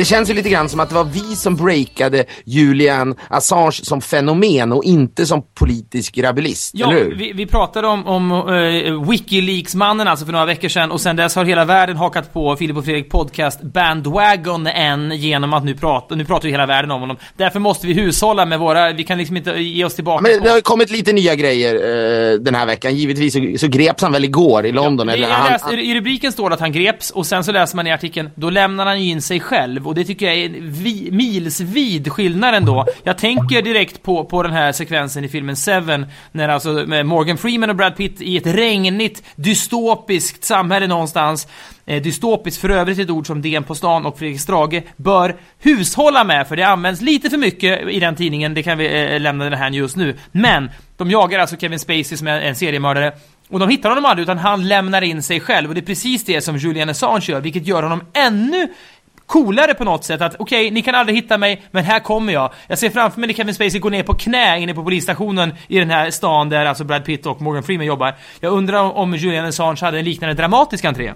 Det känns ju lite grann som att det var vi som breakade Julian Assange som fenomen och inte som politisk rabulist, Ja, eller hur? vi, vi pratade om, om uh, Wikileaks-mannen alltså för några veckor sedan och sen dess har hela världen hakat på Filip och Fredrik podcast Bandwagon än genom att nu prata, nu pratar ju hela världen om honom. Därför måste vi hushålla med våra, vi kan liksom inte ge oss tillbaka Men det har ju kommit lite nya grejer eh, den här veckan. Givetvis så, så greps han väl igår i London. Det, eller jag han, läste, I rubriken står det att han greps och sen så läser man i artikeln då lämnar han ju in sig själv och det tycker jag är en vi, milsvid skillnad ändå. Jag tänker direkt på, på den här sekvensen i filmen Seven när alltså Morgan Freeman och Brad Pitt i ett regnigt dystopiskt samhälle någonstans eh, dystopiskt för övrigt ett ord som DN på stan och Fredrik Strage bör hushålla med för det används lite för mycket i den tidningen, det kan vi eh, lämna den här just nu. Men de jagar alltså Kevin Spacey som är en seriemördare och de hittar honom aldrig utan han lämnar in sig själv och det är precis det som Julian Assange gör vilket gör honom ännu coolare på något sätt att okej, ni kan aldrig hitta mig, men här kommer jag. Jag ser framför mig när Kevin Spacey går ner på knä inne på polisstationen i den här stan där alltså Brad Pitt och Morgan Freeman jobbar. Jag undrar om- Julian Assange hade en liknande dramatisk entré.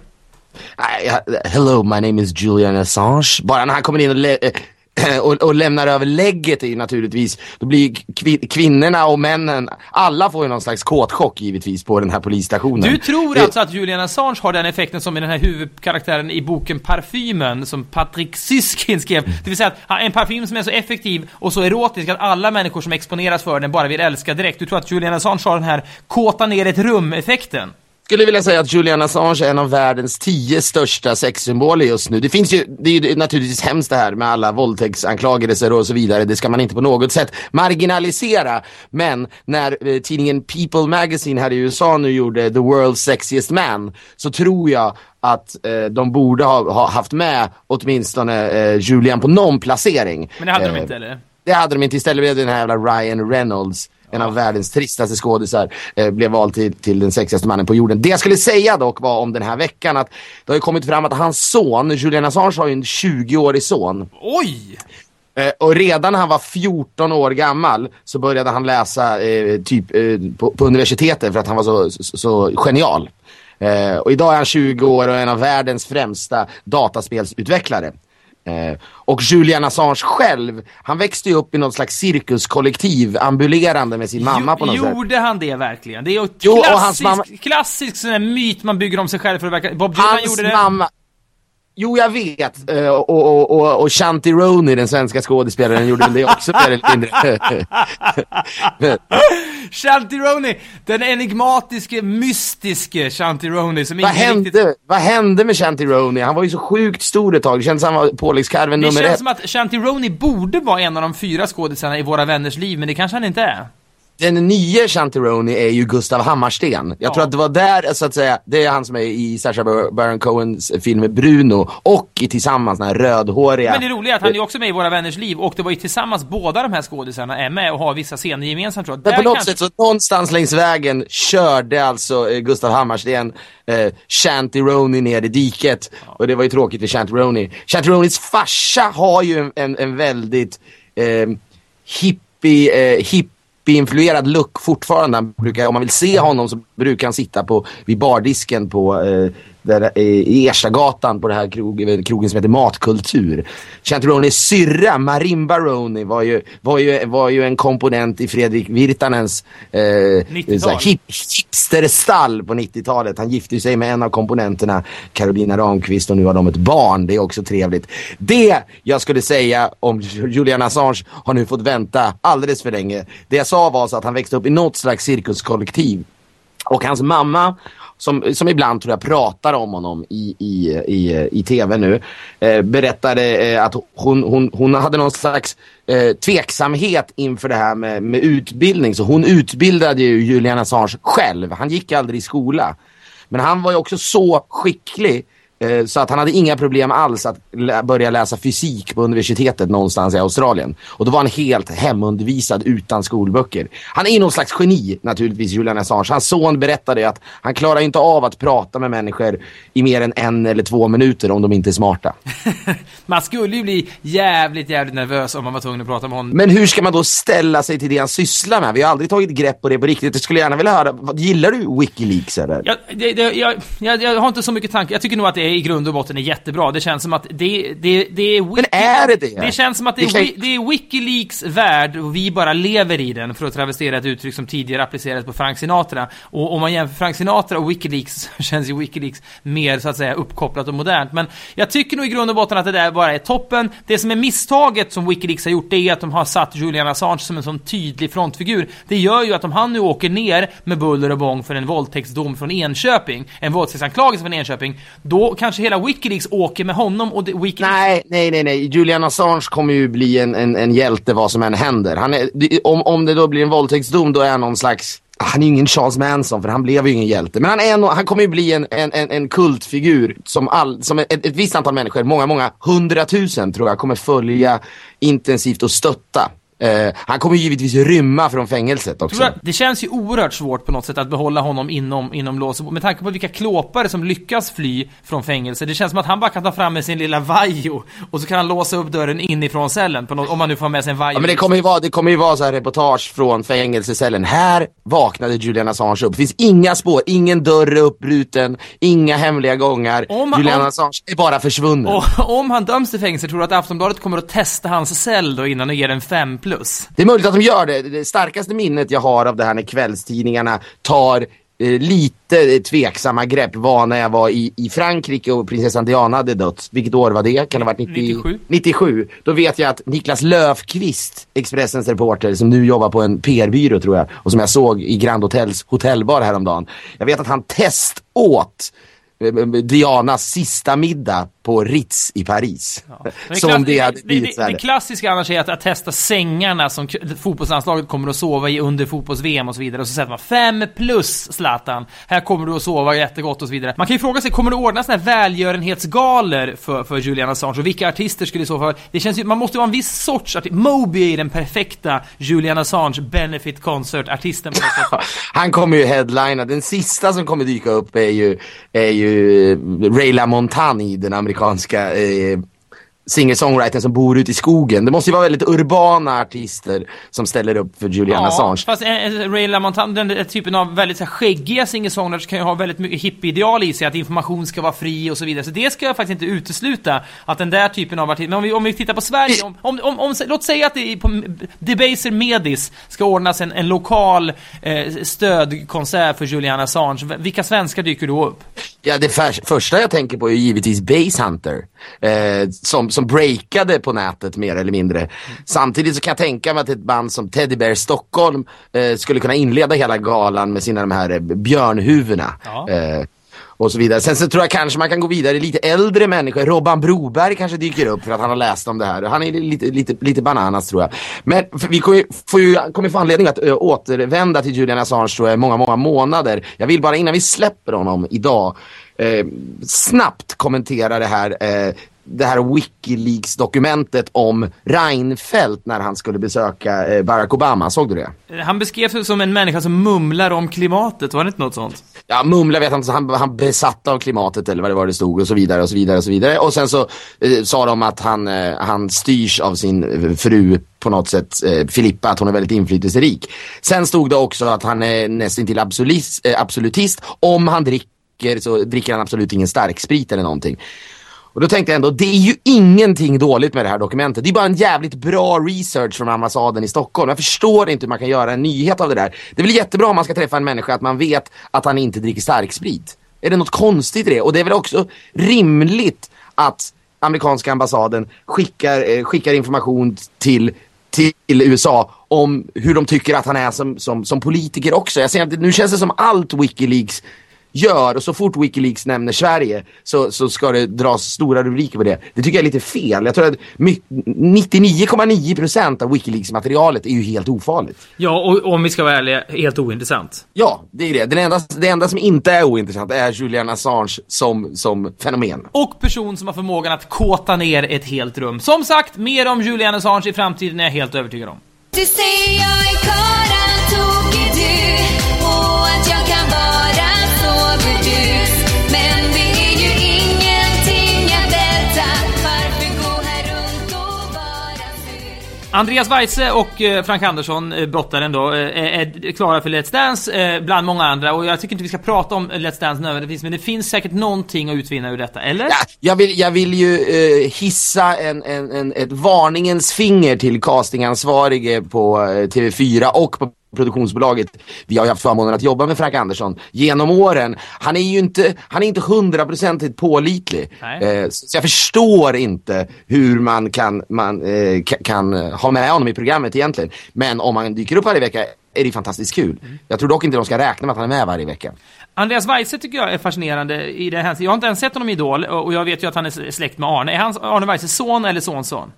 Hello, my name is Julian Assange. Bara när han kommer in och, eh, och, och lämnar över lägget ju naturligtvis, då blir kvin- kvinnorna och männen, alla får ju någon slags kåtchock givetvis på den här polisstationen. Du tror Det- alltså att Julian Assange har den effekten som i den här huvudkaraktären i boken Parfymen som Patrick Syskin skrev. Det vill säga att en parfym som är så effektiv och så erotisk att alla människor som exponeras för den bara vill älska direkt. Du tror att Julian Assange har den här kåta ner ett rum-effekten? Skulle vilja säga att Julian Assange är en av världens tio största sexsymboler just nu. Det finns ju, det är ju naturligtvis hemskt det här med alla våldtäktsanklagelser och så vidare. Det ska man inte på något sätt marginalisera. Men när eh, tidningen People Magazine här i USA nu gjorde The World's Sexiest Man så tror jag att eh, de borde ha, ha haft med åtminstone eh, Julian på någon placering. Men det hade de Eh, inte eller? det hade de inte. Istället blev det den här jävla Ryan Reynolds, en av världens tristaste skådisar, eh, blev vald till, till den sexigaste mannen på jorden. Det jag skulle säga dock var om den här veckan att det har ju kommit fram att hans son, Julian Assange har ju en 20-årig son. Oj! Eh, och redan när han var 14 år gammal så började han läsa eh, typ eh, på, på universitetet för att han var så, så, så genial. Eh, och idag är han 20 år och en av världens främsta dataspelsutvecklare. Eh, och Julian Assange själv, han växte ju upp i något slags cirkuskollektiv ambulerande med sin mamma på något sätt. Gjorde han det verkligen? Det är ju Jo, klassisk, mamma- klassisk sån här myt man bygger om sig själv för att verka... Bob Dylan gjorde det. mamma... Jo, jag vet. Eh, och, och, och, och Shanti Roney, den svenska skådespelaren, gjorde väl det också mer eller mindre. Men- Chantironi! Den enigmatiske, mystiske Chantironi som Vad hände, riktigt... vad hände med Shanti Roney? Han var ju så sjukt stor ett tag. Det kändes som han var påläggskarven Det nummer känns ett. som att Chantironi borde vara en av de fyra skådisarna i våra vänners liv, men det kanske han inte är. Den nya Shanti Roney är ju Gustav Hammarsten. Jag Ja. tror att det var där, så att säga, det är han som är i Sacha Baron Cohens film Bruno och i Tillsammans, den här rödhåriga. Men det roliga är att han är också med i våra vänners liv och det var ju tillsammans båda de här skådisarna är med och har vissa scener gemensamt tror jag. Men Där på något kanske- sätt så någonstans längs vägen körde alltså eh, Gustav Hammarsten eh, Shanti Roney ner i diket. Och det var ju tråkigt för. Shanti Roneys farsa har ju en, en, en väldigt eh, hippie, eh, hippie-influerad look fortfarande. Han brukar, om man vill se honom så brukar han sitta på, vid bardisken på eh, där, eh, i Ersagatan på det här krog, krogen som heter Matkultur. Shanti Roneys syrra, Marimba Roney, var ju, var, ju, var ju en komponent i Fredrik Virtanens eh, 90-tal. så här hip, hipsterstall på 90-talet. Han gifte sig med en av komponenterna, Carolina Ramqvist, och nu har de ett barn. Det är också trevligt. Det jag skulle säga om Julian Assange har nu fått vänta alldeles för länge. Det jag sa var så att han växte upp i något slags cirkuskollektiv. Och hans mamma, som, som ibland tror jag pratar om honom i, i, i, i tv nu, eh, berättade eh, att hon, hon, hon hade någon slags eh, tveksamhet inför det här med, med utbildning. Så hon utbildade ju Julian Assange själv. Han gick aldrig i skola. Men han var ju också så skicklig eh, så att han hade inga problem alls att lä- börja läsa fysik på universitetet någonstans i Australien. Och då var han helt hemundervisad utan skolböcker. Han är någon slags geni naturligtvis, Julian Assange. Hans son berättade att han klarar inte av att prata med människor i mer än en eller två minuter om de inte är smarta. Man skulle ju bli jävligt, jävligt nervös om man var tvungen att prata med honom. Men hur ska man då ställa sig till det han sysslar med? Vi har aldrig tagit grepp på det på riktigt. Jag skulle gärna vilja höra, vad- gillar du Wikileaks eller? Jag, det, det, jag, jag, jag har inte så mycket tankar. Jag tycker nog att det är i grund och botten är jättebra. Det känns som att det, det, det är... Men är det det? Det känns som att det är, kan- det är Wikileaks värld och vi bara lever i den, för att travestera ett uttryck som tidigare applicerades på Frank Sinatra. Och om man jämför Frank Sinatra och Wikileaks så känns ju Wikileaks mer så att säga uppkopplat och modernt. Men jag tycker nog i grund och botten att det där bara är toppen. Det som är misstaget som Wikileaks har gjort, det är att de har satt Julian Assange som en sån tydlig frontfigur. Det gör ju att om han nu åker ner med buller och bång för en våldtäktsdom från Enköping, en våldtäktsanklagelse från Enköping, då kanske hela Wikileaks åker med honom och Wikileaks Nej, nej, nej, nej. Julian Assange kommer ju bli en, en, en hjälte vad som än händer. Han är, om, om det då blir en våldtäktsdom, då är han någon slags... Ah, han är ju ingen Charles Manson, för han blev ju ingen hjälte. Men han, är nog- han kommer ju bli en, en, en, en kultfigur som, all, som ett, ett visst antal människor, många, många hundratusen tror jag, kommer följa intensivt och stötta. Eh, han kommer givetvis rymma från fängelset också. Det känns ju oerhört svårt på något sätt att behålla honom inom, inom lås. Med tanke på vilka klåpare som lyckas fly från fängelse. Det känns som att han bara kan ta fram med sin lilla vajo och så kan han låsa upp dörren inifrån cellen, något, om man nu får med sig en vajo. Ja, men det kommer ju vara, det kommer ju vara så här reportage från fängelsecellen. Här vaknade Julian Assange upp. Det finns inga spår, ingen dörr är uppbruten, inga hemliga gångar. Om Julian om- Assange är bara försvunnen. Och om han döms till fängelse, tror du att Aftonbladet kommer att testa hans cell då innan och ge den 5 plus? Det är möjligt att de gör det. Det starkaste minnet jag har av det här när kvällstidningarna tar eh, lite tveksamma grepp var när jag var i, i Frankrike och prinsessan Diana hade dött. Vilket år var det? Kan det ha varit 90, 97? 97. Då vet jag att Niklas Löfqvist, Expressens reporter, som nu jobbar på en PR-byrå tror jag, och som jag såg i Grand Hotels hotellbar häromdagen. Jag vet att han test åt eh, Dianas sista middag på Ritz i Paris. Men Som klass- om det hade det, det, det klassiska annars är att, att testa sängarna som fotbollslandslaget kommer att sova i under fotbolls-VM och så vidare. Och så sätter man 5 plus Zlatan. Här kommer du att sova jättegott och så vidare. Man kan ju fråga sig, kommer det ordnas såna här välgörenhetsgalor för, för Julian Assange? Och vilka artister skulle i så fall... Det känns ju, man måste vara en viss sorts artist. Moby är den perfekta Julian Assange benefit concert-artisten. Han kommer ju headlina. Den sista som kommer dyka upp är ju, är ju eh, Ray LaMontagne, den amerikanska amerikanska eh, singer-songwritern som bor ute i skogen. Det måste ju vara väldigt urbana artister som ställer upp för Julian Assange. fast eh, eh, Ray LaMontagne, den där typen av väldigt så här, skäggiga singer-songwriters kan ju ha väldigt mycket hippieideal i sig, att information ska vara fri och så vidare. Så det ska jag faktiskt inte utesluta, att den där typen av artister... Men om vi, om vi tittar på Sverige, om, om, om, om, låt säga att det på Debaser Medis ska ordnas en, en lokal eh, stödkonsert för Julian Assange. Vilka svenskar dyker då upp? Ja, det för, första jag tänker på är givetvis Basshunter. Eh, som, som breakade på nätet mer eller mindre. Samtidigt så kan jag tänka mig att ett band som Teddy Bear Stockholm eh, skulle kunna inleda hela galan med sina de här eh, björnhuvudena. Ja. Eh, och så vidare. Sen så tror jag kanske man kan gå vidare. Lite äldre människor. Robban Broberg kanske dyker upp för att han har läst om det här. Han är lite, lite, lite bananas tror jag. Men vi kommer ju, får ju, kommer få anledning att ö, återvända till Julian Assange tror jag, många, många månader. Jag vill bara innan vi släpper honom idag eh, snabbt kommentera det här. Eh, det här Wikileaks-dokumentet om Reinfeldt när han skulle besöka eh, Barack Obama. Såg du det? Han beskrevs som en människa som mumlar om klimatet, var det inte något sånt? Ja, mumla vet jag inte, han, han besatt av klimatet eller vad det var det stod och så vidare och så vidare och så vidare. Och sen så eh, sa de att han, eh, han styrs av sin eh, fru på något sätt, eh, Filippa, att hon är väldigt inflytelserik. Sen stod det också att han är nästintill absolutist, eh, absolutist. Om han dricker så dricker han absolut ingen starksprit eller någonting. Och då tänkte jag ändå, det är ju ingenting dåligt med det här dokumentet. Det är bara en jävligt bra research från ambassaden i Stockholm. Jag förstår inte hur man kan göra en nyhet av det där. Det är väl jättebra om man ska träffa en människa att man vet att han inte dricker starksprit. Är det något konstigt i det? Och det är väl också rimligt att amerikanska ambassaden skickar, eh, skickar information till till USA om hur de tycker att han är som, som, som politiker också. Jag ser att nu känns det som allt Wikileaks gör och så fort Wikileaks nämner Sverige så, så ska det dras stora rubriker på det. Det tycker jag är lite fel. Jag tror att my- 99,9% av Wikileaks-materialet är ju helt ofarligt. Ja, och om vi ska vara ärliga, helt ointressant. Ja, det är det. Den enda, det enda som inte är ointressant är Julian Assange som, som fenomen. Och person som har förmågan att kåta ner ett helt rum. Som sagt, mer om Julian Assange i framtiden är jag helt övertygad om. Andreas Weise och eh, Frank Andersson, eh, brottaren då, eh, är klara för Let's Dance bland många andra. Och jag tycker inte vi ska prata om Let's Dance nödvändigtvis, men det finns säkert någonting att utvinna ur detta, eller? Ja, jag, vill, jag vill ju eh, hissa en, en, en, ett varningens finger till castingansvarige på TV4 och på produktionsbolaget. Vi har ju haft förmånen att jobba med Frank Andersson genom åren. Han är ju inte, han är inte hundraprocentigt pålitlig. Eh, så jag förstår inte hur man kan, man, eh, ka- kan ha med honom i programmet egentligen. Men om han dyker upp varje vecka är det fantastiskt kul. Jag tror dock inte de ska räkna med att han är med varje vecka. Andreas Weise tycker jag är fascinerande i det här. Jag har inte ens sett honom i Idol och jag vet ju att han är släkt med Arne. Är han Arne Weises son eller sonson?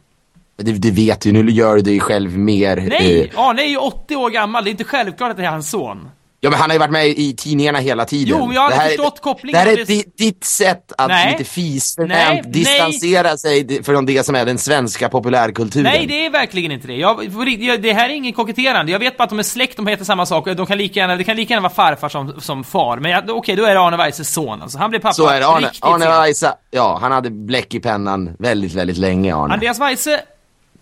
Det, det vet du, nu gör du dig själv mer... Nej! eh, Arne är ju 80 år gammal, det är inte självklart att det är hans son. Ja men han har ju varit med i tidningarna hela tiden. Jo, jag har här förstått kopplingen Det här är det- di- ditt sätt att Nej. lite fisförnämt Nej, distansera sig di- från det som är den svenska populärkulturen. Nej, det är verkligen inte det. Jag, det här är ingen koketterande. Jag vet bara att de är släkt, de heter samma sak. och De kan lika gärna, det kan lika gärna vara farfar som, som far. Men okej, då är det Arne Weises son. Alltså, han blev pappa Så är det. Arne, Arne. Weise, ja han hade bläck i pennan väldigt, väldigt länge Arne. Andreas Weise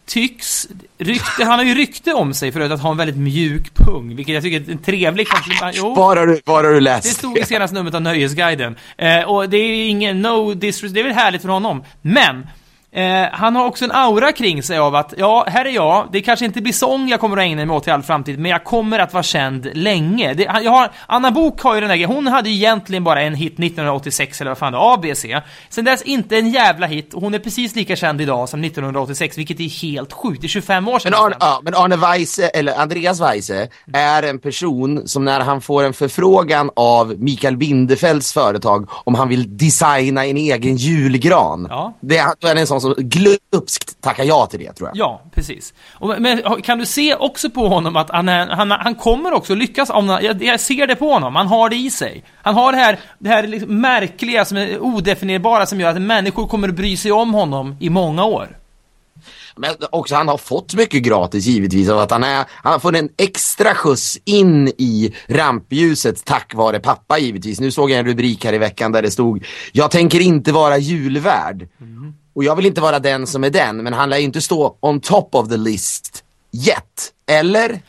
tycks, rykte, han har ju rykte om sig förut att ha en väldigt mjuk pung, vilket jag tycker är en trevlig komplimang. Var har du, var har du läst Det stod i senaste numret av Nöjesguiden. Eh, och det är ingen no disrespect, det är väl härligt för honom. Men, eh, han har också en aura kring sig av att, ja, här är jag, det kanske inte blir sång jag kommer att ägna mig åt i all framtid, men jag kommer att vara känd länge. Det, jag har, Anna Bok har ju den där hon hade ju egentligen bara en hit 1986 eller vad fan det ABC. Sen dess inte en jävla hit, och hon är precis lika känd idag som 1986, vilket är helt sjukt. Det är 25 år sedan. Men Arne, ja, men Arne Weise, eller Andreas Weise, är en person som när han får en förfrågan av Mikael Bindefelds företag om han vill designa en egen julgran. Ja. Det, då är en sån som glupskt tackar ja till det tror jag. Ja, precis. Och, men kan du se också på honom att han, är, han, han kommer också lyckas om jag, jag ser det på honom, han har det i sig. Han har det här, det här liksom märkliga, som är odefinierbara som gör att människor kommer att bry sig om honom i många år. Men också han har fått mycket gratis givetvis av att han, är, han fått en extra skjuts in i rampljuset tack vare pappa givetvis. Nu såg jag en rubrik här i veckan där det stod Jag tänker inte vara julvärd. Och jag vill inte vara den som är den men han lär ju inte stå on top of the list yet. Eller?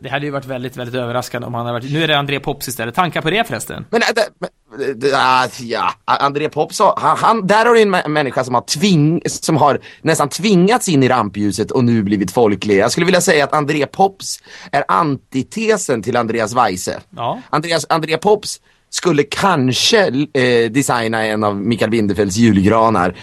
Det hade ju varit väldigt, väldigt överraskande om han hade varit... Nu är det André Pops istället. Tankar på det förresten? Men, äh, ah, ja, André Pops, han, han, där har du en mä- människa som har, tving, som har nästan tvingats in i rampljuset och nu blivit folklig. Jag skulle vilja säga att André Pops är antitesen till Andreas Weise. Ja. Andreas, André Pops skulle kanske eh, designa en av Mikael Bindefelds julgranar.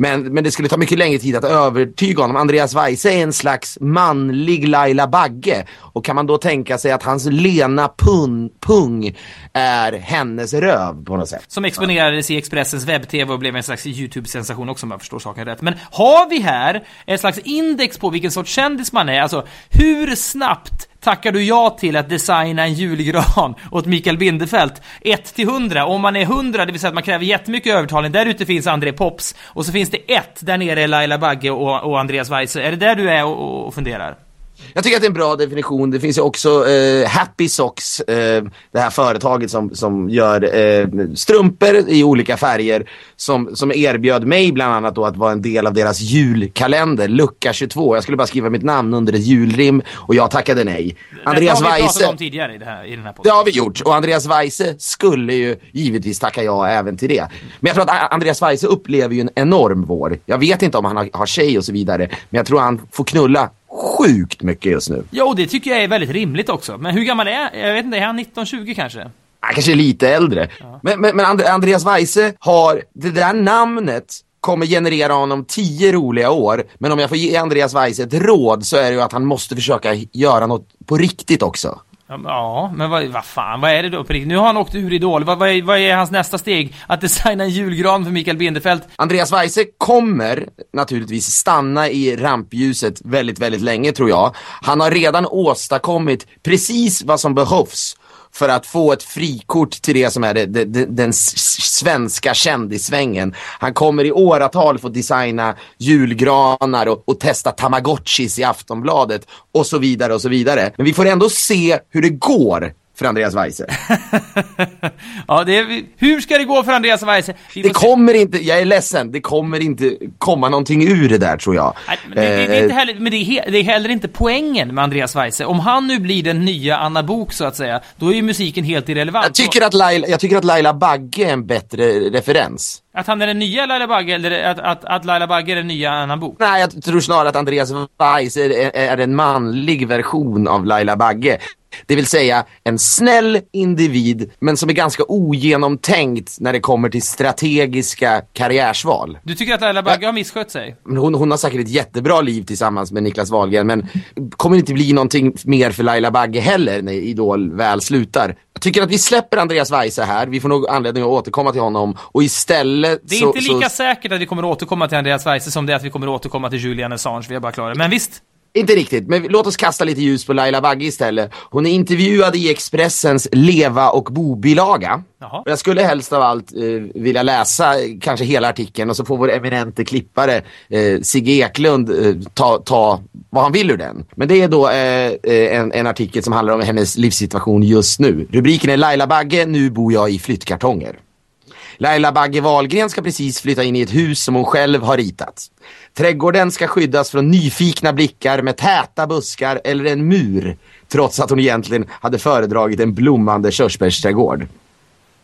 Men, men det skulle ta mycket längre tid att övertyga honom. Andreas Weise är en slags manlig Laila Bagge. Och kan man då tänka sig att hans lena pun, pung är hennes röv på något sätt? Som exponerades i Expressens webb-tv och blev en slags YouTube-sensation också om jag förstår saken rätt. Men har vi här ett slags index på vilken sorts kändis man är? Alltså, hur snabbt tackar du ja till att designa en julgran åt Mikael Bindefeld? 1 till 100. Om man är 100, det vill säga att man kräver jättemycket övertalning, där ute finns André Pops. Och så finns det ett där nere är Laila Bagge och, och Andreas Weise. Är det där du är och, och funderar? Jag tycker att det är en bra definition. Det finns ju också eh, Happy Socks, eh, det här företaget som, som gör eh, strumpor i olika färger som, som erbjöd mig bland annat då att vara en del av deras julkalender, lucka 22. Jag skulle bara skriva mitt namn under ett julrim och jag tackade nej. Andreas det har vi Weise om tidigare i, det här, i den här det podden. har vi gjort och Andreas Weise skulle ju givetvis tacka ja även till det. Men jag tror att Andreas Weise upplever ju en enorm vår. Jag vet inte om han har, har tjej och så vidare, men jag tror han får knulla sjukt mycket just nu. Jo, det tycker jag är väldigt rimligt också. Men hur gammal är Jag vet inte, är han 19-20 kanske? Han kanske är lite äldre. Men, men, men And- Andreas Weise har, det där namnet kommer generera honom tio roliga år. Men om jag får ge Andreas Weise ett råd så är det ju att han måste försöka göra något på riktigt också. Ja, men vad, vad fan, vad är det då på riktigt? Nu har han åkt ur Idol. Vad, vad, är, vad är hans nästa steg? Att designa en julgran för Mikael Bindefeld? Andreas Weise kommer naturligtvis stanna i rampljuset väldigt, väldigt länge tror jag. Han har redan åstadkommit precis vad som behövs för att få ett frikort till det som är det, det, det, den svenska kändissvängen. Han kommer i åratal få designa julgranar och, och testa tamagotchis i Aftonbladet och så vidare och så vidare. Men vi får ändå se hur det går för Andreas Weise. ja, det är, hur ska det gå för Andreas Weise? Vi Det se. kommer inte, jag är ledsen, det kommer inte komma någonting ur det där tror jag. Nej, men det, är inte Eh, heller, men det är, det är heller inte poängen med Andreas Weise. Om han nu blir den nya Anna Bok så att säga, då är ju musiken helt irrelevant. jag, tycker att Laila, jag tycker att Laila Bagge är en bättre referens. Att han är den nya Laila Bagge, eller att, att, att Laila Bagge är den nya Anna Bok? Nej, jag tror snarare att Andreas Weise är, är en manlig version av Laila Bagge. Det vill säga en snäll individ, men som är ganska ogenomtänkt när det kommer till strategiska karriärsval. Du tycker att Laila Bagge har misskött sig? Hon, hon har säkert ett jättebra liv tillsammans med Niklas Wahlgren, men kommer inte bli någonting mer för Laila Bagge heller när Idol väl slutar. Jag tycker att vi släpper Andreas Weise här, vi får nog anledning att återkomma till honom och istället Det är så, inte lika så, säkert att vi kommer att återkomma till Andreas Weise som det är att vi kommer att återkomma till Julian Assange, vi är bara klara. Men visst, Inte riktigt, men låt oss kasta lite ljus på Laila Bagge istället. Hon är intervjuad i Expressens Leva och bo-bilaga. Jag skulle helst av allt eh, vilja läsa eh, kanske hela artikeln och så får vår eminente klippare eh, Sigge Eklund eh, ta, ta vad han vill ur den. Men det är då eh, eh, en, en artikel som handlar om hennes livssituation just nu. Rubriken är Laila Bagge, nu bor jag i flyttkartonger. Laila Bagge Wahlgren ska precis flytta in i ett hus som hon själv har ritat. Trädgården ska skyddas från nyfikna blickar med täta buskar eller en mur. Trots att hon egentligen hade föredragit en blommande körsbärsträdgård.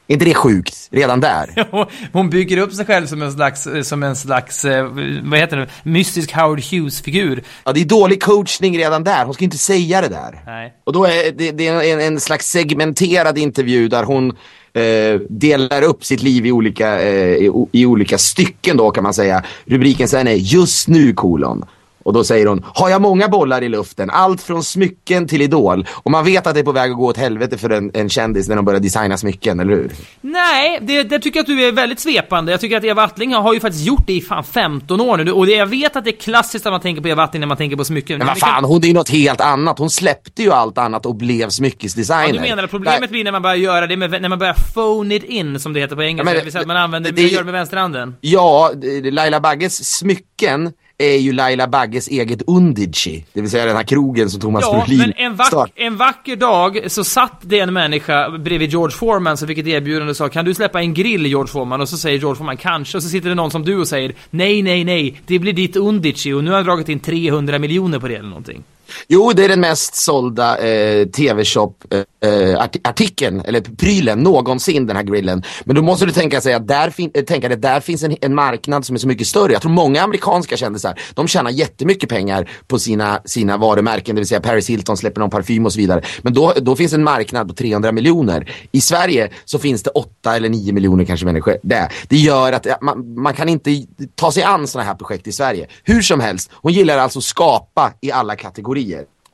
Är inte det sjukt? Redan där. hon bygger upp sig själv som en slags, som en slags, eh, vad heter det, mystisk Howard Hughes-figur. Ja, det är dålig coachning redan där. Hon ska inte säga det där. Nej. Och då är det, det är en, en slags segmenterad intervju där hon eh, delar upp sitt liv i olika, eh, i, i olika stycken då kan man säga. Rubriken sen är just nu kolon. Och då säger hon, har jag många bollar i luften? Allt från smycken till idol. Och man vet att det är på väg att gå åt helvete för en, en kändis när de börjar designa smycken, eller hur? Nej, det, det tycker jag att du är väldigt svepande. Jag tycker att Eva Attling har ju faktiskt gjort det i fan 15 år nu. Och det, jag vet att det är klassiskt när man tänker på Eva Attling när man tänker på smycken. Men vad fan, hon är ju något helt annat. Hon släppte ju allt annat och blev smyckesdesigner. Ja, du menar att problemet blir när man börjar göra det med, när man börjar phone it in, som det heter på engelska. men det vill säga att man använder, det- det, gör det med vänsterhanden. Ja, Laila Bagges smycken är ju Laila Bagges eget Undici. Det vill säga den här krogen som Thomas Ja, Brolin men en, vack, start- en vacker dag så satt det en människa bredvid George Foreman som fick ett erbjudande och sa Kan du släppa en grill George Foreman? Och så säger George Foreman kanske, och så sitter det någon som du och säger Nej, nej, nej, det blir ditt Undici och nu har jag dragit in 300 miljoner på det eller någonting. Jo, det är den mest sålda eh, tv-shop-artikeln, eh, eller prylen någonsin, den här grillen. Men då måste du tänka, sig att där, fin- eh, tänka dig, där finns en, en marknad som är så mycket större. Jag tror många amerikanska kändisar, de tjänar jättemycket pengar på sina, sina varumärken, det vill säga Paris Hilton släpper någon parfym och så vidare. Men då, då finns en marknad på 300 miljoner. I Sverige så finns det 8 eller 9 miljoner kanske människor. Det, det gör att eh, man, man kan inte ta sig an sådana här projekt i Sverige. Hur som helst, hon gillar alltså att skapa i alla kategorier.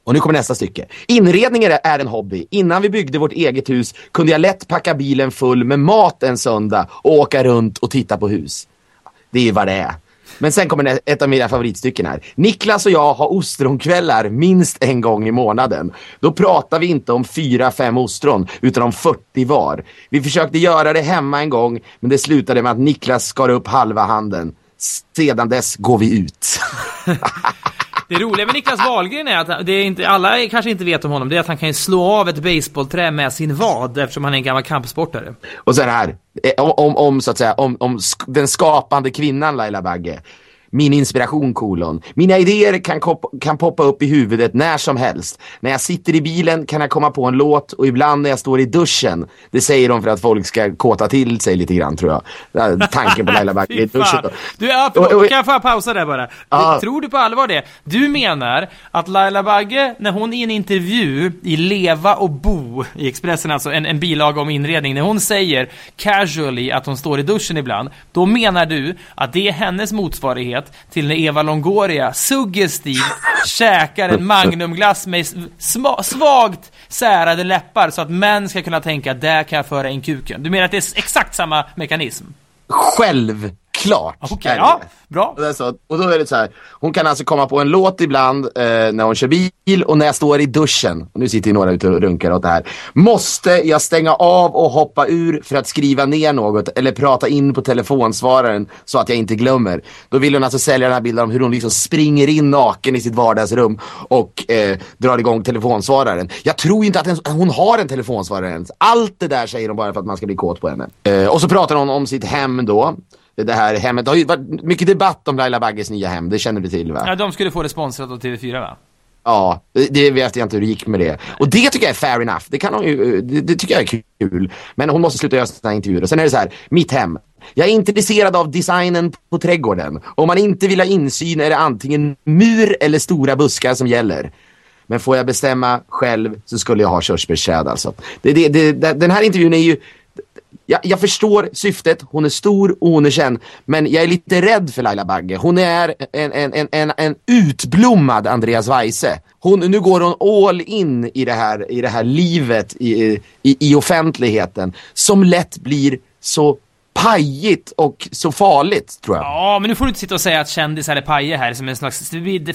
Och nu kommer nästa stycke. Inredning är är en hobby. Innan vi byggde vårt eget hus kunde jag lätt packa bilen full med mat en söndag och åka runt och titta på hus. Det är ju vad det är. Men sen kommer ett av mina favoritstycken här. Niklas och jag har ostronkvällar minst en gång i månaden. Då pratar vi inte om fyra, fem ostron utan om 40 var. Vi försökte göra det hemma en gång men det slutade med att Niklas skar upp halva handen. Sedan dess går vi ut. Det roliga med Niklas Wahlgren är att det är inte, alla kanske inte vet om honom, det är att han kan ju slå av ett baseballträ med sin vad eftersom han är en gammal kampsportare. Och sen här, eh, om, om, om så att säga, om, om sk- den skapande kvinnan Laila Bagge. Min inspiration kolon. Mina idéer kan, kan poppa upp i huvudet när som helst. När jag sitter i bilen kan jag komma på en låt och ibland när jag står i duschen. Det säger de för att folk ska kåta till sig lite grann tror jag. Tanken på Laila Bagge i duschen. fan. Du, ja, förlåt, Och- och- kan jag få pausa där bara? Ja. Tror du på allvar det? Du menar att Laila Bagge, när hon i en intervju i Leva och Bo i Expressen, alltså en, en bilaga om inredning, när hon säger casually att hon står i duschen ibland, då menar du att det är hennes motsvarighet till när Eva Longoria suggestivt käkar en magnumglass med sma, svagt särade läppar så att män ska kunna tänka där kan jag föra in kuken. Du menar att det är exakt samma mekanism? Själv! Självklart! Det ja, bra. Och, det är så, och då är det så här, hon kan alltså komma på en låt ibland eh, när hon kör bil och när jag står i duschen, och nu sitter ju några ute och runkar åt det här, måste jag stänga av och hoppa ur för att skriva ner något eller prata in på telefonsvararen så att jag inte glömmer. Då vill hon alltså sälja den här bilden om hur hon liksom springer in naken i sitt vardagsrum och eh, drar igång telefonsvararen. Jag tror inte att ens, hon har en telefonsvarare ens. Allt det där säger hon bara för att man ska bli kåt på henne. Eh, och så pratar hon om sitt hem då. Det här hemmet, det har ju varit mycket debatt om Laila Bagges nya hem, det känner du till va? Ja, de skulle få det sponsrat av TV4 va? Ja, det- vet jag inte hur det gick med det. Och det tycker jag är fair enough. Det, kan hon ju, det, det tycker jag är kul. Men hon måste sluta göra sådana intervjuer. Och sen är det så här, mitt hem. Jag är intresserad av designen på trädgården. Om man inte vill ha insyn är det antingen mur eller stora buskar som gäller. Men får jag bestämma själv så skulle jag ha körsbärsträd alltså. Det, det, det, den här intervjun är ju jag, jag förstår syftet, hon är stor och hon är känd. Men jag är lite rädd för Laila Bagge. Hon är en, en, en, en, en utblommad Andreas Weise. Hon, nu går hon all in i det här, i det här livet i, i, i offentligheten. Som lätt blir så pajigt och så farligt tror jag. Ja, men nu får du inte sitta och säga att kändisar är pajer här som en slags...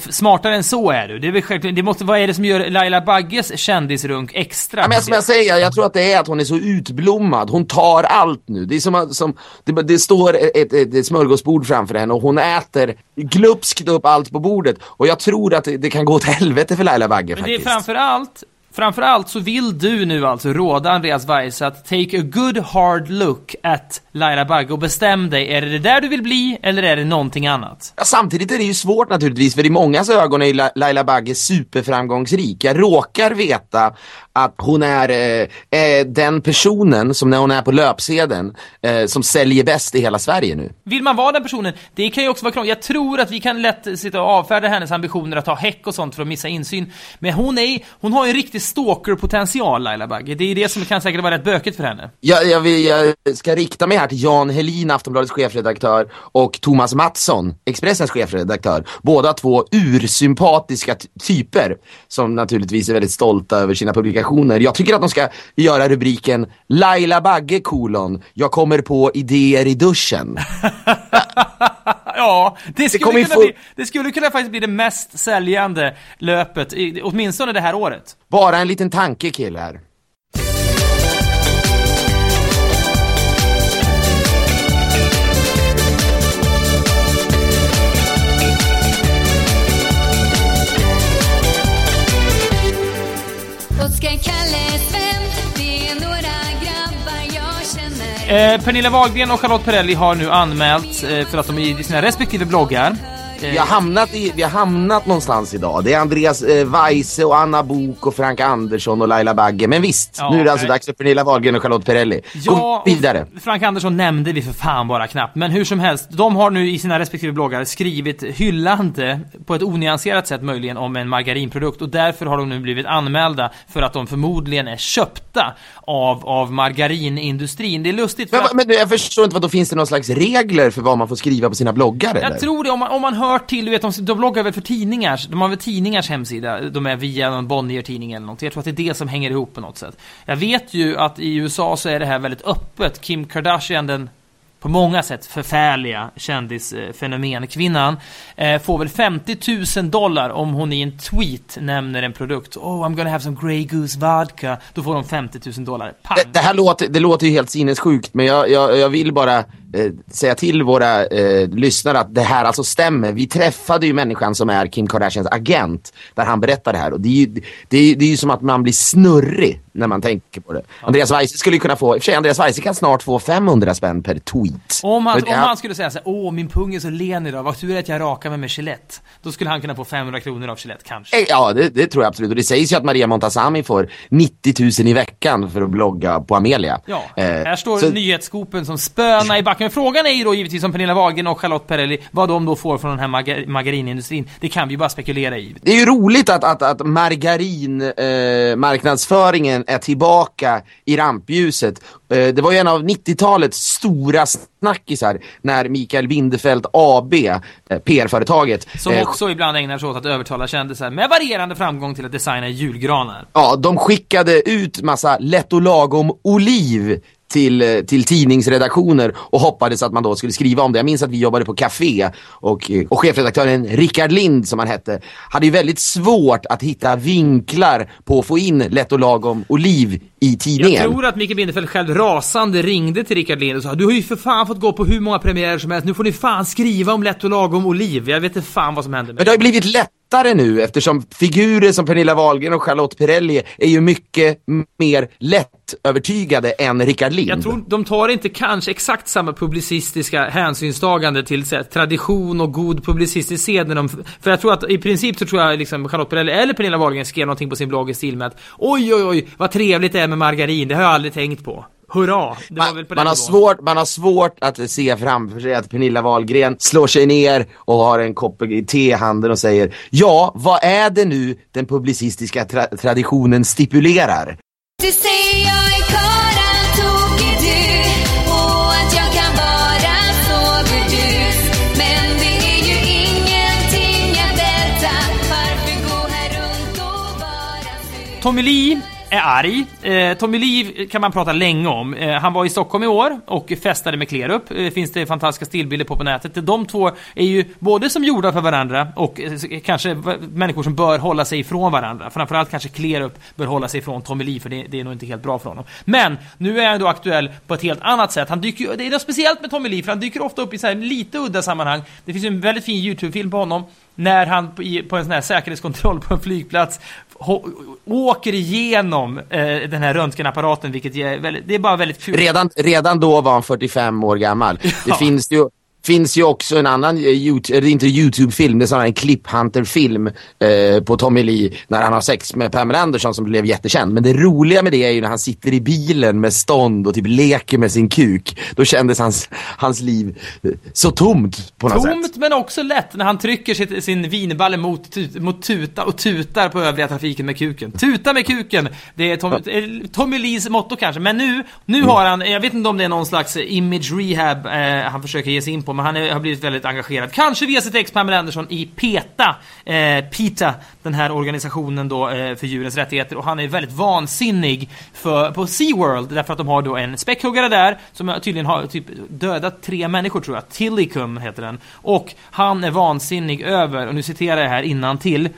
Smartare än så är du. Det är väl självklart... Det måste, vad är det som gör Laila Bagges kändisrunk extra? Ja, men som jag säger, jag tror att det är att hon är så utblommad. Hon tar allt nu. Det är som, som det, det står ett, ett, ett smörgåsbord framför henne och hon äter glupskt upp allt på bordet. Och jag tror att det, det kan gå åt helvete för Laila Bagge Men det är faktiskt. Framför allt, framför allt så vill du nu alltså råda Andreas Weiss att take a good hard look at Laila Bagge och bestäm dig, är det det där du vill bli eller är det någonting annat? Ja, samtidigt är det ju svårt naturligtvis, för i mångas ögon är La- Laila Bagge superframgångsrik. Jag råkar veta att hon är eh, eh, den personen som när hon är på löpsedeln eh, som säljer bäst i hela Sverige nu. Vill man vara den personen, det kan ju också vara krångligt. Jag tror att vi kan lätt sitta och avfärda hennes ambitioner att ha häck och sånt för att missa insyn. Men hon är, hon har ju en riktig stalker-potential Laila Bagge. Det är det som kan säkert vara rätt bökigt för henne. Jag, jag, vill, jag ska rikta mig här till Jan Helin, Aftonbladets chefredaktör, och Thomas Mattsson, Expressens chefredaktör. Båda två ursympatiska ty- typer som naturligtvis är väldigt stolta över sina publikationer. Jag tycker att de ska göra rubriken Laila Bagge kolon, jag kommer på idéer i duschen. Ja, det skulle, ju kunna bli, det skulle kunna faktiskt bli det mest säljande löpet, i, åtminstone det här året. Bara en liten tanke kille Eh, Pernilla Wahlgren och Charlotte Perrelli har nu anmält eh, för att de i sina respektive bloggar. Vi har, hamnat i, vi har hamnat någonstans idag. Det är Andreas eh, Weise och Anna Bok och Frank Andersson och Laila Bagge. Men visst, Ja, nu är det alltså nej. dags för Pernilla Wahlgren och Charlotte Perrelli. Ja, Gå vidare. Frank Andersson nämnde vi för fan bara knappt, men hur som helst, de har nu i sina respektive bloggar skrivit hyllande, på ett onyanserat sätt möjligen, om en margarinprodukt och därför har de nu blivit anmälda för att de förmodligen är köpta av, av margarinindustrin. Det är lustigt för Men, att... men jag förstår inte, vad då finns det någon slags regler för vad man får skriva på sina bloggar eller? Jag tror det, om man, om man hör till, du vet, de, de bloggar väl för tidningar, de har väl tidningars hemsida, de är via någon Bonnier-tidning eller något. Jag tror att det är det som hänger ihop på något sätt. Jag vet ju att i USA så är det här väldigt öppet. Kim Kardashian, den på många sätt förfärliga kändisfenomenkvinnan, eh, får väl 50 000 dollar om hon i en tweet nämner en produkt. Oh, I'm gonna have some Grey Goose vodka. Då får de 50 000 dollar. Pang! Det, det här låter, det låter ju helt sinnessjukt, men jag, jag, jag vill bara säga till våra eh, lyssnare att det här alltså stämmer. Vi träffade ju människan som är Kim Kardashians agent, där han berättar det här. Och det är ju, det är, det är ju som att man blir snurrig när man tänker på det. Andreas Weise skulle kunna få, i och för sig Andreas Weise kan snart få 500 spänn per tweet. Om han, om han skulle säga så här, åh min pung är så len idag, vad tur att jag rakar mig med Gillette. Då skulle han kunna få 500 kronor av Gillette, kanske. Eh, Ja, det, det tror jag absolut. Och det sägs ju att Maria Montazami får 90 000 i veckan för att blogga på Amelia. Ja, Eh, här står så- nyhetsskopen som spöna i backen. Men frågan är ju då givetvis om Pernilla Wahlgren och Charlotte Perrelli, vad de då får från den här marga- margarinindustrin. Det kan vi ju bara spekulera i. Det är ju roligt att, att, att margarin eh, är tillbaka i rampljuset. Eh, det var ju en av 90-talets stora snackisar när Mikael Bindefeld AB, eh, PR-företaget, Som eh, också ibland ägnar sig åt att övertala kändisar med varierande framgång till att designa julgranar. Ja, de skickade ut massa lätt och lagom oliv till, eh, till tidningsredaktioner och hoppades att man då skulle skriva om det. Jag minns att vi jobbade på café och, eh, och chefredaktören Rickard Lind som han hette hade ju väldigt svårt att hitta vinklar på att få in Lätt och lagom och liv i tidningen. Jag tror att Micke Bindefeld själv rasande ringde till Rickard Lind och sa Du har ju för fan fått gå på hur många premiärer som helst, nu får ni fan skriva om Lätt och lagom och liv. Jag vet inte fan vad som hände Men det har ju blivit lättare nu eftersom figurer som Pernilla Wahlgren och Charlotte Perrelli är ju mycket mer lättövertygade än Rickard Lind. Jag tror de tar inte kanske exakt samma publicistiska hänsynstagande till här, tradition och god publicistisk sed när de, För jag tror att i princip så tror jag liksom Charlotte Perrelli eller Pernilla Wahlgren skrev någonting på sin blogg i stil med att Oj oj oj vad trevligt det är med margarin, det har jag aldrig tänkt på. Hurra! Det var väl på Man, man, har svårt, man har svårt att se framför sig att Pernilla Wahlgren slår sig ner och har en kopp te i handen och säger Ja, vad är det nu den publicistiska tra- traditionen stipulerar? Du säger jag är karlan tokig du och att jag kan vara så burdus Men det är ju ingenting att älta Varför gå här runt och vara sur? Tommy Lee är arg. Eh, Tommy Lee kan man prata länge om. Eh, han var i Stockholm i år och festade med Klerup. Eh, finns det fantastiska stillbilder på på nätet. De två är ju både som gjorda för varandra och eh, kanske människor som bör hålla sig ifrån varandra. Framförallt kanske Klerup bör hålla sig ifrån Tommy Lee för det, det är nog inte helt bra för honom. Men nu är han då aktuell på ett helt annat sätt. Han dyker det är något speciellt med Tommy Lee för han dyker ofta upp i så här lite udda sammanhang. Det finns ju en väldigt fin YouTube-film på honom när han på, en sån här säkerhetskontroll på en flygplats åker igenom eh, den här röntgenapparaten, vilket är väldigt, det är bara väldigt kul. Redan, redan då var han 45 år gammal. Det Ja. finns ju finns ju också en annan, eh, YouTube, eller inte YouTube-film, det är snarare en Clip-Hunter-film eh, på Tommy Lee när han har sex med Pamela Anderson som blev jättekänd. Men det roliga med det är ju när han sitter i bilen med stånd och typ leker med sin kuk. Då kändes hans, hans liv eh, så tomt på något sätt. Tomt men också lätt när han trycker sitt, sin vinballe mot, tut, mot tuta och tutar på övriga trafiken med kuken. Tuta med kuken! Det är Tom, eh, Tommy Lees motto kanske, men nu, nu Mm. har han, jag vet inte om det är någon slags image rehab eh, han försöker ge sig in på, men han är, har blivit väldigt engagerad. Kanske via sitt ex Pamela Anderson i PETA, eh, PETA, den här organisationen då eh, för djurens rättigheter, och han är väldigt vansinnig för, på SeaWorld, därför att de har då en späckhuggare där, som tydligen har typ dödat tre människor tror jag, Tillicum heter den. Och han är vansinnig över, och nu citerar jag här innan till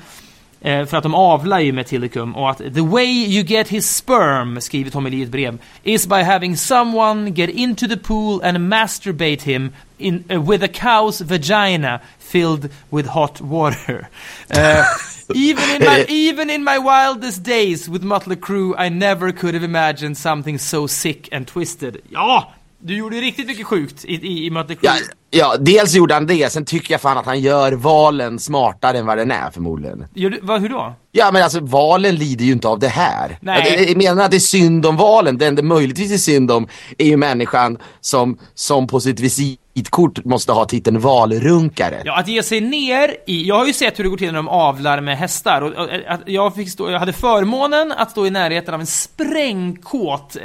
Eh, för att de avlar ju med Tillicum och att the way you get his sperm, skriver Tommy Lee i ett brev, is by having someone get into the pool and masturbate him in, uh, with a cow's vagina filled with hot water. Eh, even, in my, even in my wildest days with Mötley Crüe I never could have imagined something so sick and twisted. Ja! Du gjorde riktigt mycket sjukt i, i, i Mötley Crüe. Ja, ja, dels gjorde han det, sen tycker jag fan att han gör valen smartare än vad den är förmodligen. Gör du, vad, hur då? Ja men alltså valen lider ju inte av det här. Nej. Jag, jag menar att det är synd om valen, det möjligtvis är synd om är ju människan som, som på sitt visitkort måste ha titeln valrunkare. Ja, att ge sig ner i... Jag har ju sett hur det går till när de avlar med hästar. Och, och, jag, fick stå, jag hade förmånen att stå i närheten av en sprängkåt eh,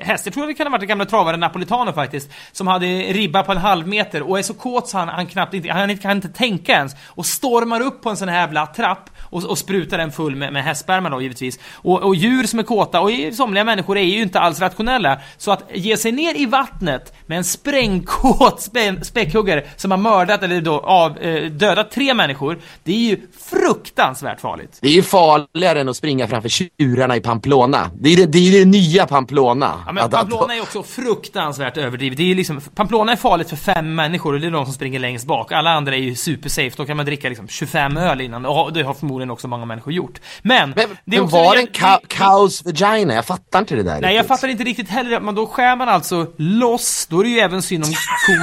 häst. Jag tror det kan ha varit den gamla travaren Napolitano faktiskt. Som hade ribba på en halv meter och är så kåt så han, han knappt inte, han kan inte tänka ens. Och stormar upp på en sån här jävla trapp och, och sprutar den full med, med hästsperma då givetvis. Och, och djur som är kåta, och somliga människor är ju inte alls rationella. Så att ge sig ner i vattnet med en sprängkåt spä, späckhuggare som har mördat eller då av, eh, dödat tre människor, det är ju fruktansvärt farligt. Det är ju farligare än att springa framför tjurarna i Pamplona. Det är det, det, är det nya Pamplona. Ja, men Att- att- Pamplona är också fruktansvärt överdrivet. Det är liksom, Pamplona är farligt för fem människor och det är de som springer längst bak. Alla andra är ju supersafe. Då kan man dricka liksom 25 öl innan. Och det har förmodligen också många människor gjort. Men, Men, det men var det- en cow, cows vagina? Jag fattar inte det där Nej, jag riktigt. fattar inte riktigt heller. Men då skär man alltså loss. Då är det ju även synd om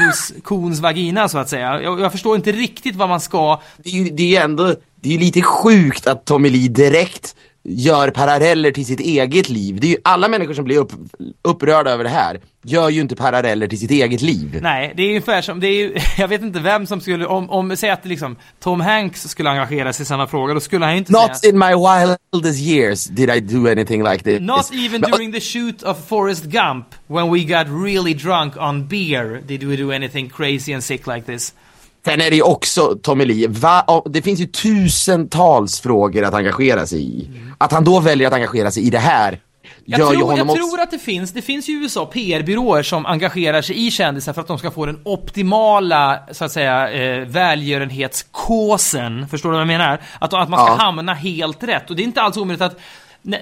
kons, kons vagina så att säga. Jag, jag förstår inte riktigt vad man ska... Det är ju det är ju ändå, det är ju lite sjukt att Tommy Lee direkt gör paralleller till sitt eget liv. Det är ju alla människor som blir upp, upprörda över det här gör ju inte paralleller till sitt eget liv. Nej, det är ungefär som, det är ju, jag vet inte vem som skulle, om, om säg att liksom Tom Hanks skulle engagera sig i samma fråga, då skulle han ju inte Not säga in my wildest years did I do anything like this. Not even during the shoot of Forrest Gump, when we got really drunk on beer, did we do anything crazy and sick like this. Sen är det ju också, Tommy Lee, va, det finns ju tusentals frågor att engagera sig i. Att han då väljer att engagera sig i det här, Jag, tror, jag tror att det finns, det finns i USA PR-byråer som engagerar sig i kändisar för att de ska få den optimala, så att säga, eh, välgörenhetskåsen. Förstår du vad jag menar? Att, att man ska Ja. hamna helt rätt. Och det är inte alls omöjligt att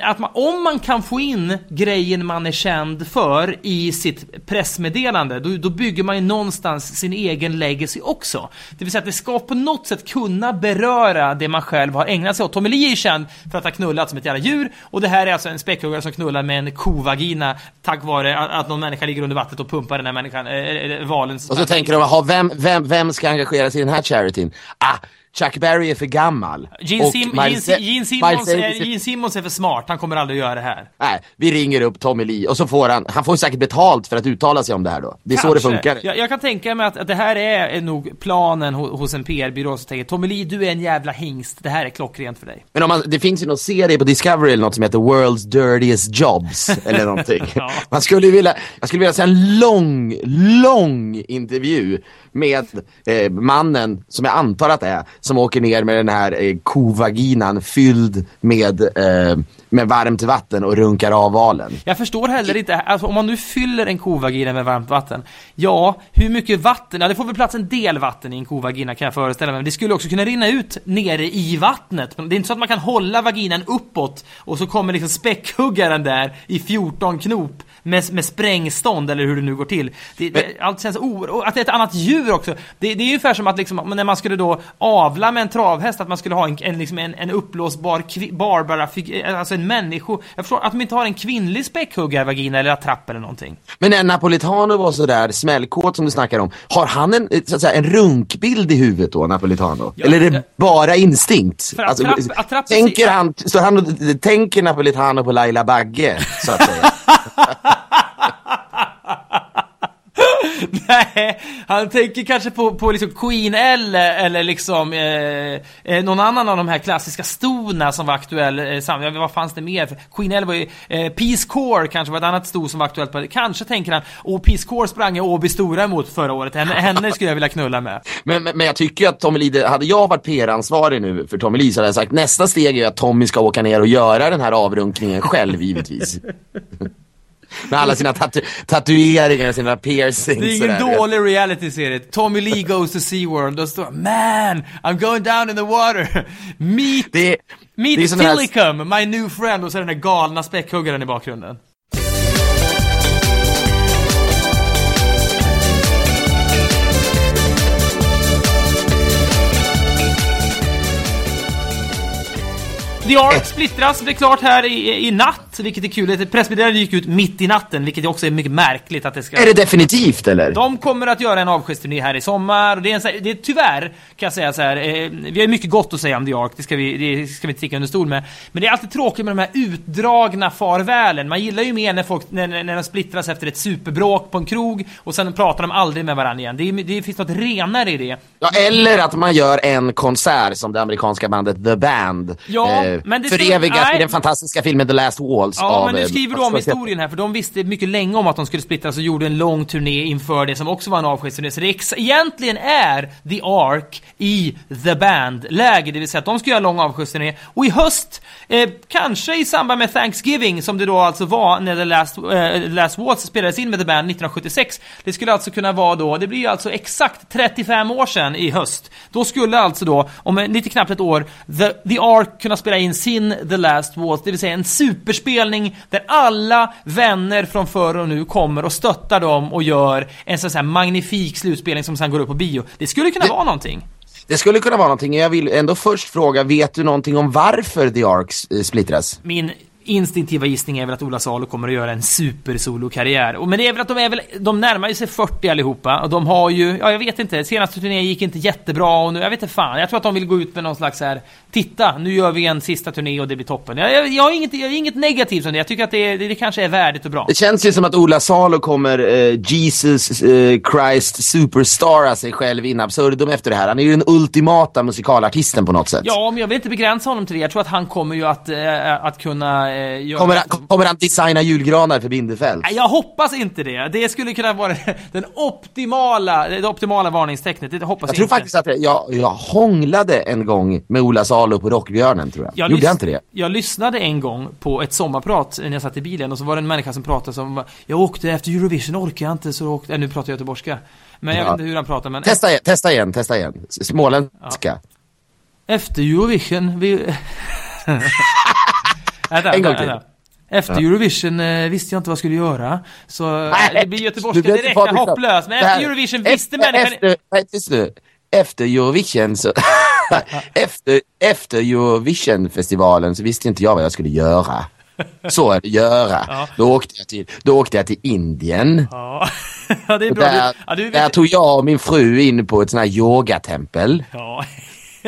att man, om man kan få in grejen man är känd för i sitt pressmeddelande, då, då bygger man ju någonstans sin egen legacy också. Det vill säga att det ska på något sätt kunna beröra det man själv har ägnat sig åt. Tommy Lee är ju känd för att ha knullat som ett jävla djur, och det här är alltså en späckhuggare som knullar med en kovagina tack vare att, att någon människa ligger under vattnet och pumpar den här människan, äh, valens... Och så tänker de, ha vem, vem, vem ska engagera sig i den här charityn? Ah, Chuck Berry är för gammal. Gene, Sim, Miles- Gene, Gene, Simmons, är, Gene Simmons är för smart, han kommer aldrig att göra det här. Nej, vi ringer upp Tommy Lee och så får han, han får säkert betalt för att uttala sig om det här då. Det är så det Kanske. funkar. Jag, jag kan tänka mig att, att det här är nog planen ho, hos en PR-byrå som tänker Tommy Lee, du är en jävla hingst, det här är klockrent för dig. Men om man, det finns ju någon serie på Discovery eller något som heter World's Dirtiest Jobs eller någonting. Ja. Man skulle vilja, jag skulle vilja se en lång, lång intervju med eh, mannen, som jag antar att det är, som åker ner med den här eh, kovaginan fylld med, eh, med varmt vatten och runkar av valen. Jag förstår heller inte, alltså om man nu fyller en kovagina med varmt vatten, ja, hur mycket vatten, ja det får väl plats en del vatten i en kovagina kan jag föreställa mig, men det skulle också kunna rinna ut nere i vattnet. Det är inte så att man kan hålla vaginan uppåt och så kommer liksom späckhuggaren där i 14 knop med, med sprängstånd eller hur det nu går till. Det, det, allt känns o... Att det är ett annat djur också. Det, det är ungefär som att liksom, när man skulle då avla med en travhäst, att man skulle ha en, en, liksom en, en upplåsbar kvi, barbara alltså en människo. Jag förstår att de inte har en kvinnlig späckhuggarvagina eller attrapp eller någonting. Men när Napolitano var sådär smällkåt som du snackar om, har han en, så att säga, en runkbild i huvudet då, Napolitano? Ja, Eller är det ja. bara instinkt? Alltså, attrapp- attrapp- tänker han, så han tänker Napolitano på Laila Bagge, så att säga? Nej, han tänker kanske på, på liksom Queen eller, eller liksom eh, eh, någon annan av de här klassiska stona som var aktuell eh, sam- Vad fanns det mer? Queen L var ju, eh, Peace Corps kanske var ett annat sto som var aktuellt. på- Kanske tänker han, och Peace Corps sprang jag Åby Stora emot förra året. Henne, henne skulle jag vilja knulla med. Men, men, men jag tycker att Tommy Lee, det- hade jag varit PR-ansvarig nu för Tommy Lee så hade jag sagt nästa steg är att Tommy ska åka ner och göra den här avrunkningen själv givetvis. Med alla sina tatu tatueringar och sina piercings. Det är ingen sådär. dålig reality-serie. Tommy Lee goes to SeaWorld och står Man, I'm going down in the water. Meet, Det, det är meet sån här- Tillicum, my new friend. Och så är den där galna späckhuggaren i bakgrunden. The Ark splittras, blir klart här i, i natt, vilket är kul. Ett pressmeddelande gick ut mitt i natten, vilket också är mycket märkligt att det ska... Är det definitivt eller? De kommer att göra en avskedsturné här i sommar. Och det är, en, här- det är tyvärr, kan jag säga så här, eh, vi har mycket gott att säga om The Ark, det ska vi, det ska vi sticka under stol med. Men det är alltid tråkigt med de här utdragna farvälen. Man gillar ju mer när, folk, när, när de splittras efter ett superbråk på en krog och sen pratar de aldrig med varandra igen. Det, det finns något renare i det. Ja, eller att man gör en konsert som det amerikanska bandet The Band Ja, eh, men det förevigas i den fantastiska filmen The Last Waltz Ja, av... men nu eh, skriver du om historien här, för de visste mycket länge om att de skulle splittras och gjorde en lång turné inför det som också var en avskedsturné. Så det egentligen är The Ark i The Band-läge, det vill säga att de ska göra en lång avskedsturné. Och i höst, eh, kanske i samband med Thanksgiving, som det då alltså var när The Last, eh, Last Waltz spelades in med The Band 1976. Det skulle alltså kunna vara då, det blir ju alltså exakt 35 år sedan i höst. Då skulle alltså då, om lite knappt ett år, The, The Ark kunna spela in sin The Last Waltz, det vill säga en superspelning där alla vänner från förr och nu kommer och stöttar dem och gör en sån här magnifik slutspelning som sen går upp på bio. Det skulle kunna Det- vara någonting. Det skulle kunna vara någonting. Jag vill ändå först fråga, vet du någonting om varför The Ark eh, splittras? Min instinktiva gissning är väl att Ola Salo kommer att göra en super-solokarriär. Men det är väl att de är väl, de närmar ju sig 40 allihopa och de har ju, ja jag vet inte, senaste turnén gick inte jättebra och nu, jag vet inte fan, jag tror att de vill gå ut med någon slags här, titta, nu gör vi en sista turné och det blir toppen. Jag, jag, jag, har, inget, jag har inget negativt om det, jag tycker att det, det, det kanske är värdigt och bra. Det känns ju som att Ola Salo kommer eh, Jesus eh, Christ superstara sig själv in absurdum efter det här. Han är ju den ultimata musikalartisten på något sätt. Ja, men jag vill inte begränsa honom till det. Jag tror att han kommer ju att, eh, att kunna eh, göra... Kommer han, kommer han designa julgranar för Bindefält? Nej, jag hoppas inte det. Det skulle kunna vara den optimala, det optimala varningstecknet. Det hoppas Jag jag, tror inte. faktiskt att jag, jag hånglade en gång med Ola Salo på Rockbjörnen tror jag. Jag Gjorde jag inte det? Jag lyssnade en gång på ett sommarprat när jag satt i bilen och så var det en människa som pratade som Jag åkte efter Eurovision, orkar jag inte så jag åkte, äh, nu pratar jag göteborgska. Men jag Ja. vet inte hur han pratar men Testa igen, testa igen, testa igen. Småländska. efter Eurovision, vi... vänta, En gång till. Efter Eurovision eh, visste jag inte vad jag skulle göra. Så eh, Nej, det blir göteborgska direkt, inte jag vara är hopplös. Men efter Eurovision visste människan... Efter, nej, tyst nu. Efter Eurovision så... efter, efter Eurovision-festivalen så visste inte jag vad jag skulle göra. Så är det, göra. Ja. Då, åkte jag till, då åkte jag till Indien. Ja, ja där, ja, du, där tog jag och min fru in på ett sånt här yogatempel. Ja.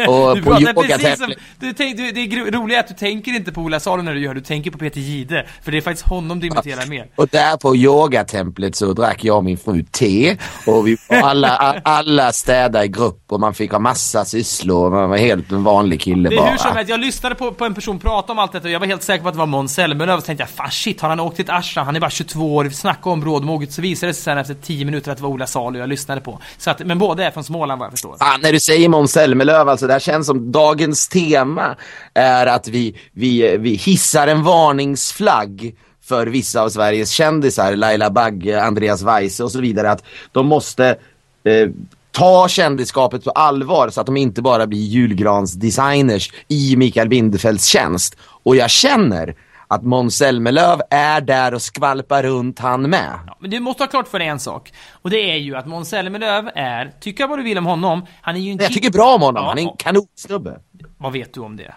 Och du på precis yogatemplet- som, du tänk, du, det är är att du tänker inte på Ola Salo när du gör, du tänker på Peter Gide. För det är faktiskt honom du imiterar mer. Och där på yogatemplet så drack jag och min fru te. Och vi var alla, alla städa i grupp och man fick ha massa sysslor. Man var helt en vanlig kille Det är bara. hur som helst, jag lyssnade på, på en person prata om allt detta och jag var helt säker på att det var Måns Zelmerlöw. Så tänkte jag, fan shit, har han åkt till ett ashram? Han är bara 22 år, snacka om brådmoget. Så visade det sig sen efter 10 minuter att det var Ola Salo jag lyssnade på. Så att, men båda är från Småland vad jag förstår. Fan, när du säger Måns Zelmerlöw, alltså det här känns som dagens tema är att vi, vi, vi hissar en varningsflagg för vissa av Sveriges kändisar, Laila Bagge, Andreas Weise och så vidare, att de måste eh, ta kändisskapet på allvar så att de inte bara blir julgransdesigners i Mikael Bindefelds tjänst. Och jag känner att Måns Zelmerlöw är där och skvalpar runt han med. Ja, men du måste ha klart för dig en sak. Och det är ju att Måns Zelmerlöw är, tycka vad du vill om honom, han är ju en Jag tycker bra om honom, Ja. han är en kanonsnubbe. Vad vet du om det?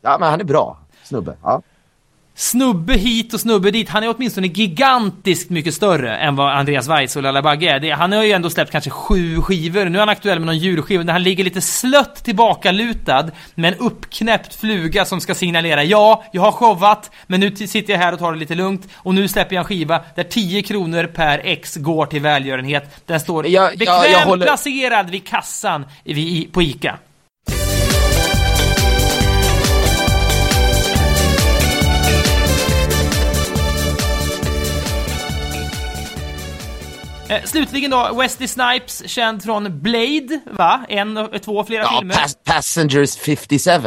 Ja, men han är bra snubbe. Ja. Snubbe hit och snubbe dit. Han är åtminstone gigantiskt mycket större än vad Andreas Weiss och Laila Bagge är. Det, han har ju ändå släppt kanske sju skivor. Nu är han aktuell med någon julskiva där han ligger lite slött tillbakalutad med en uppknäppt fluga som ska signalera ja, jag har showat, men nu sitter jag här och tar det lite lugnt och nu släpper jag en skiva där 10 kronor per ex går till välgörenhet. Den står Jag- jag- bekvämt jag håller- placerad vid kassan på ICA. Eh, slutligen då, Wesley Snipes, känd från Blade, va? En, två, flera Ja, filmer. Pass- Passengers 57,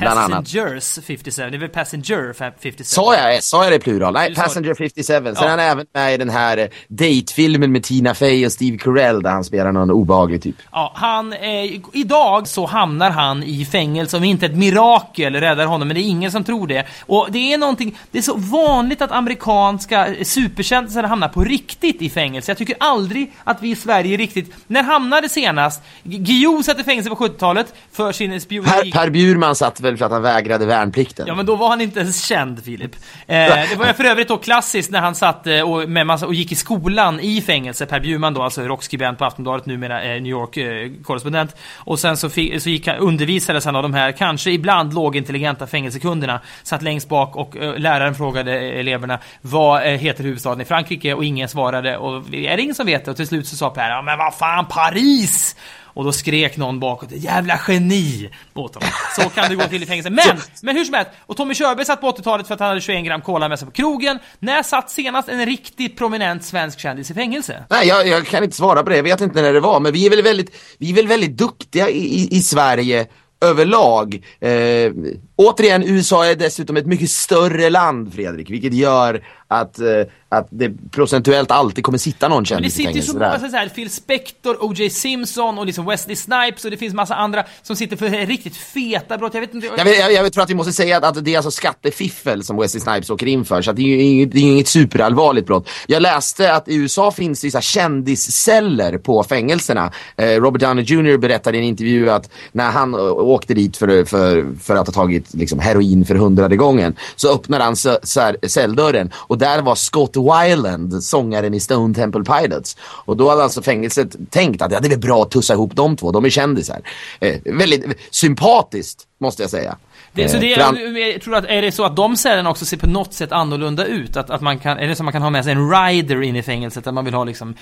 bland. Passengers 57, det är väl Passenger 57? Sa jag, sa jag det i plural? Nej. Passenger 57. Sen Ja. är han även med i den här eh, datefilmen med Tina Fey och Steve Carell där han spelar någon obehaglig typ. Ja, han, eh, idag så hamnar han i fängelse om inte ett mirakel räddar honom, men det är ingen som tror det. Och det är någonting, det är så vanligt att amerikanska superkändisar hamnar på riktigt i fängelse. Jag tycker aldrig att vi i Sverige riktigt, när hamnade senast? Guillou satt i fängelse på 70-talet för sin spioneri. Per, per Bjurman satt väl för att han vägrade värnplikten. Ja men då var han inte ens känd Filip. Eh, det var ju för övrigt då klassiskt när han satt eh, och, med massa, och gick i skolan i fängelse. Per Bjurman då, alltså rockskribent på Aftonbladet, numera eh, New York-korrespondent. Eh, och sen så, fick, så gick han, undervisades han av de här, kanske ibland lågintelligenta fängelsekunderna. Satt längst bak och eh, läraren frågade eleverna vad eh, heter huvudstaden i Frankrike och ingen svarade. Och är det ingen som vet det? Och till slut så sa Per, ja men vad fan, Paris! Och då skrek någon bakåt, jävla geni! Åt honom. Så kan det gå till i fängelse. Men, men hur som helst. Och Tommy Körberg satt på 80-talet för att han hade 21 gram cola med sig på krogen. När satt senast en riktigt prominent svensk kändis i fängelse? Nej, jag, jag kan inte svara på det. Jag vet inte när det var. Men vi är väl väldigt, vi är väl väldigt duktiga i, i, i Sverige överlag. Eh, återigen, USA är dessutom ett mycket större land, Fredrik. Vilket gör att, eh, att det procentuellt alltid kommer sitta någon Men det kändis sitter ju så många så här, Phil Spector, O.J. Simpson och liksom Wesley Snipes och det finns massa andra som sitter för riktigt feta brott. Jag vet inte. Jag, vet, jag, jag tror att vi måste säga att, att det är alltså skattefiffel som Wesley Snipes åker in för. Så att det är ju inget, det är inget superallvarligt brott. Jag läste att i USA finns det så här kändisceller på fängelserna. Eh, Robert Downey Jr berättade i en intervju att när han åkte dit för, för, för att ha tagit liksom, heroin för hundrade gången så öppnade han så, så här, celldörren och och där var Scott Weiland, sångaren i Stone Temple Pilots. Och då hade alltså fängelset tänkt att ja, det är bra att tussa ihop de två, de är kändisar. Eh, väldigt sympatiskt måste jag säga. Det, så det, han- jag tror att, är det så att de cellen också ser på något sätt annorlunda ut? Att, att man kan, är det så att man kan ha med sig en rider in i fängelset där man vill ha liksom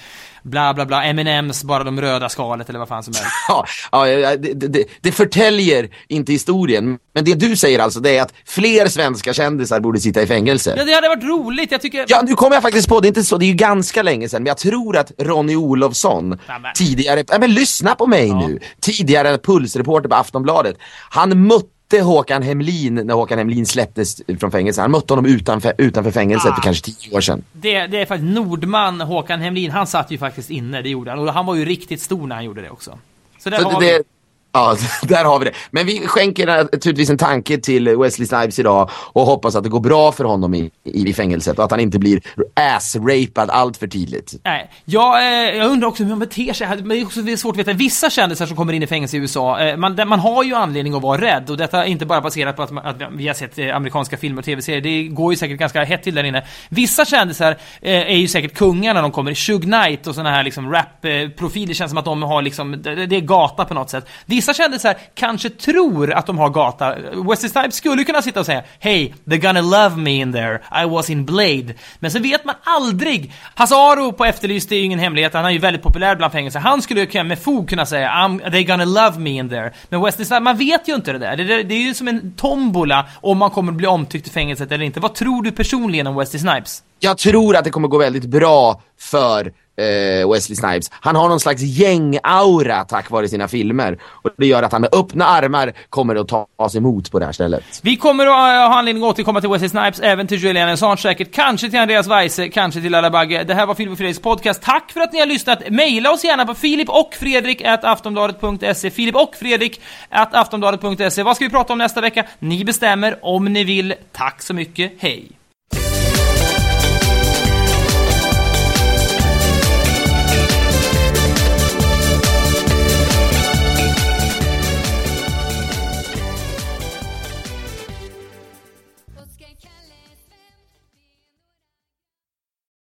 bla bla bla, M&M's bara de röda skalet eller vad fan som helst? Ja, ja ja, det, det, det förtäljer inte historien. Men det du säger alltså, det är att fler svenska kändisar borde sitta i fängelse. Ja, det hade varit roligt. Jag tycker... Ja, nu kommer jag faktiskt på, det är inte så, det är ju ganska länge sedan, men jag tror att Ronny Olofsson, Ja, men- tidigare, ja, men lyssna på mig nu, tidigare pulsreporter på Aftonbladet, han mötte Håkan Hemlin när Håkan Hemlin släpptes från fängelse. Han mötte honom utanför, utanför fängelset Ah. för kanske tio år sedan. Det, det är faktiskt Nordman, Håkan Hemlin, han satt ju faktiskt inne, det gjorde han. Och han var ju riktigt stor när han gjorde det också. Så Så det, det, ja, där har vi det. Men vi skänker eh, naturligtvis en tanke till Wesley Snipes idag och hoppas att det går bra för honom i, i, fängelset och att han inte blir ass-rapad allt för tidigt. Nej, jag, eh, jag undrar också hur man beter sig. Men det är också det är svårt att veta. Vissa kändisar som kommer in i fängelse i USA, eh, man, man har ju anledning att vara rädd. Och detta är inte bara baserat på att, man- att vi har sett eh, amerikanska filmer och tv-serier. Det går ju säkert ganska hett till där inne. Vissa kändisar eh, är ju säkert kungar när de kommer. Shug Knight och sådana här liksom rap-profiler eh, känns som att de har liksom, det, det är gata på något sätt. Vissa vissa kändisar kanske tror att de har gata. Wesley Snipes skulle kunna sitta och säga Hey, they're gonna love me in there. I was in Blade. Men så vet man aldrig. Hasse Aro på Efterlyst det är ju ingen hemlighet. Han är ju väldigt populär bland fängelser. Han skulle ju med fog kunna säga I'm, they're gonna love me in there. Men Wesley Snipes, man vet ju inte det där. Det, det, det är ju som en tombola om man kommer bli omtyckt i fängelset eller inte. Vad tror du personligen om Wesley Snipes? Jag tror att det kommer gå väldigt bra för Eh, Wesley Snipes. Han har någon slags gäng-aura tack vare sina filmer. Och det gör att han med öppna armar kommer att tas emot på det här stället. Vi kommer att eh, ha anledning att återkomma till Wesley Snipes, även till Julian Assange säkert, kanske till Andreas Weise, kanske till Laila Bagge. Det här var Filip och Fredriks podcast. Tack för att ni har lyssnat. Maila oss gärna på filip och fredrik aftonbladet.se. Filip och fredrik aftonbladet.se. Vad ska vi prata om nästa vecka? Ni bestämmer om ni vill. Tack så mycket. Hej!